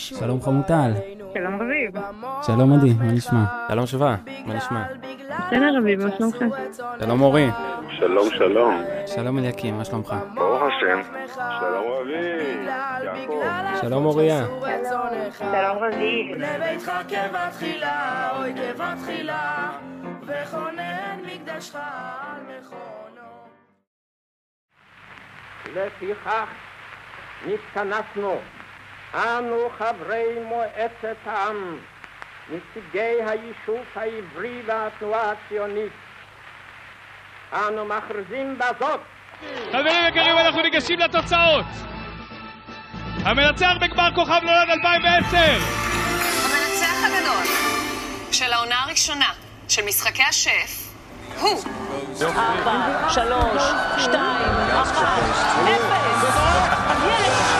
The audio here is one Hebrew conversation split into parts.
שלום חמוטל. שלום רביב. שלום עדי, מה נשמע? שלום שווה, מה נשמע? בסדר רביב, מה שלומך? שלום אורי. שלום שלום. שלום אליקים, מה שלומך? ברוך השם. שלום רביב. יעקב. שלום אוריה. שלום רביב. לביתך כבתחילה, אוי כבתחילה, וכונן מקדשך על מכונו. לפיכך נתכנסנו, אנו חברי מועצת העם, נציגי היישוב העברי והתנועה הציונית. אנו מכריזים בזאת חברים יקרים, אנחנו ניגשים לתוצאות. המנצח בגמר כוכב נולד 2010! המנצח הגדול של העונה הראשונה של משחקי השף הוא ארבע, שלוש, שתיים, אחת, אפס. יש!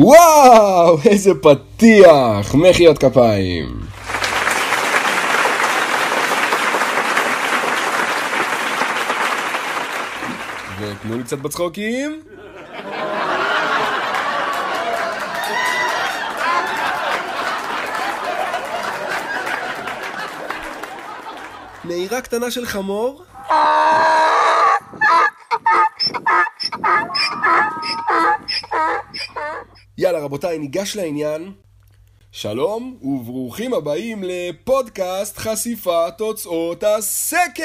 וואו, איזה פתיח! מחיאות כפיים. ותנו לי קצת בצחוקים. נהירה קטנה של חמור? יאללה רבותיי, ניגש לעניין. שלום וברוכים הבאים לפודקאסט חשיפת תוצאות הסקר!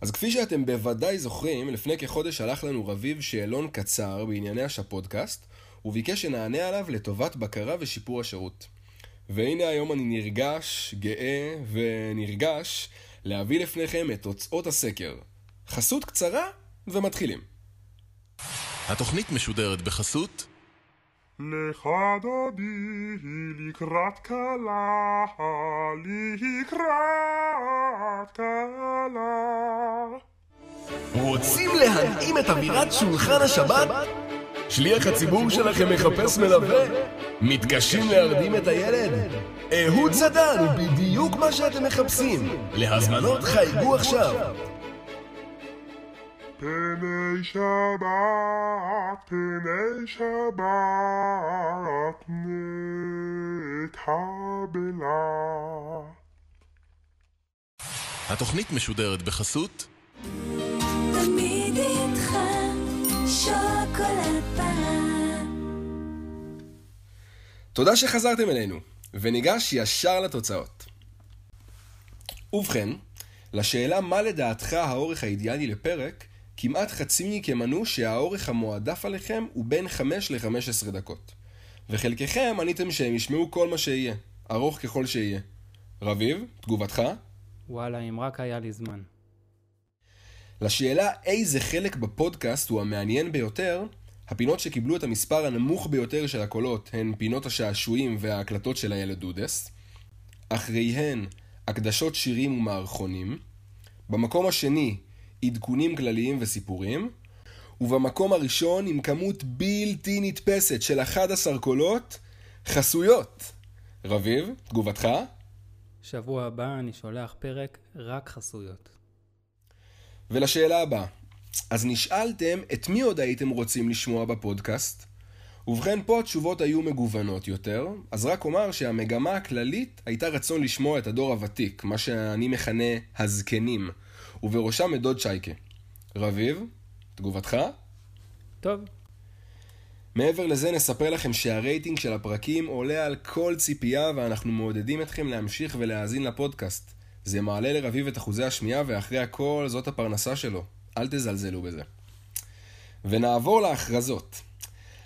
אז כפי שאתם בוודאי זוכרים, לפני כחודש שלח לנו רביב שאלון קצר בענייני השפודקאסט, וביקש שנענה עליו לטובת בקרה ושיפור השירות. והנה היום אני נרגש, גאה ונרגש להביא לפניכם את תוצאות הסקר. חסות קצרה ומתחילים. התוכנית משודרת בחסות לך דודי לקראת כלה, לקראת כלה. רוצים להנעים את אווירת שולחן השבת? שליח הציבור שלכם מחפש מלווה? מתקשים להרדים את הילד? אהוד זדן הוא בדיוק מה שאתם מחפשים. להזמנות חייגו עכשיו. פני שבת, פני שבת, נתבלה. התוכנית משודרת בחסות תודה שחזרתם אלינו, וניגש ישר לתוצאות. ובכן, לשאלה מה לדעתך האורך האידיאלי לפרק, כמעט חצי מכם ענו שהאורך המועדף עליכם הוא בין 5 ל-15 דקות. וחלקכם עניתם שהם ישמעו כל מה שיהיה, ארוך ככל שיהיה. רביב, תגובתך? וואלה, אם רק היה לי זמן. לשאלה איזה חלק בפודקאסט הוא המעניין ביותר, הפינות שקיבלו את המספר הנמוך ביותר של הקולות הן פינות השעשועים וההקלטות של הילד דודס. אחריהן, הקדשות שירים ומערכונים. במקום השני, עדכונים כלליים וסיפורים. ובמקום הראשון, עם כמות בלתי נתפסת של 11 קולות, חסויות. רביב, תגובתך? שבוע הבא אני שולח פרק רק חסויות. ולשאלה הבאה, אז נשאלתם את מי עוד הייתם רוצים לשמוע בפודקאסט? ובכן, פה התשובות היו מגוונות יותר, אז רק אומר שהמגמה הכללית הייתה רצון לשמוע את הדור הוותיק, מה שאני מכנה הזקנים, ובראשם את דוד שייקה. רביב, תגובתך? טוב. מעבר לזה נספר לכם שהרייטינג של הפרקים עולה על כל ציפייה ואנחנו מעודדים אתכם להמשיך ולהאזין לפודקאסט. זה מעלה לרביב את אחוזי השמיעה ואחרי הכל זאת הפרנסה שלו. אל תזלזלו בזה. ונעבור להכרזות.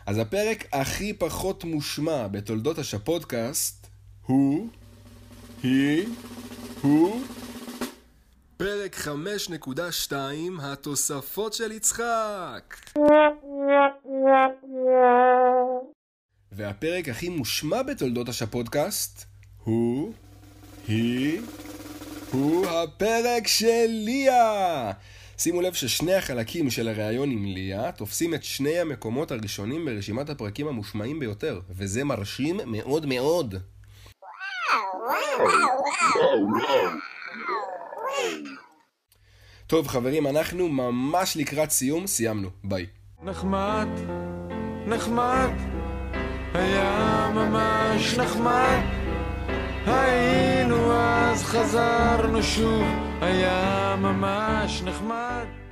אז הפרק הכי פחות מושמע בתולדות השפודקאסט הוא, היא, הוא, פרק 5.2 התוספות של יצחק. והפרק הכי מושמע בתולדות השפודקאסט הוא, היא, הוא הפרק של ליה. שימו לב ששני החלקים של הראיון עם ליה תופסים את שני המקומות הראשונים ברשימת הפרקים המושמעים ביותר, וזה מרשים מאוד מאוד. טוב חברים, אנחנו ממש לקראת סיום, סיימנו, ביי. נחמד, נחמד, היה ממש נחמד. היינו אז חזרנו שוב, היה ממש נחמד.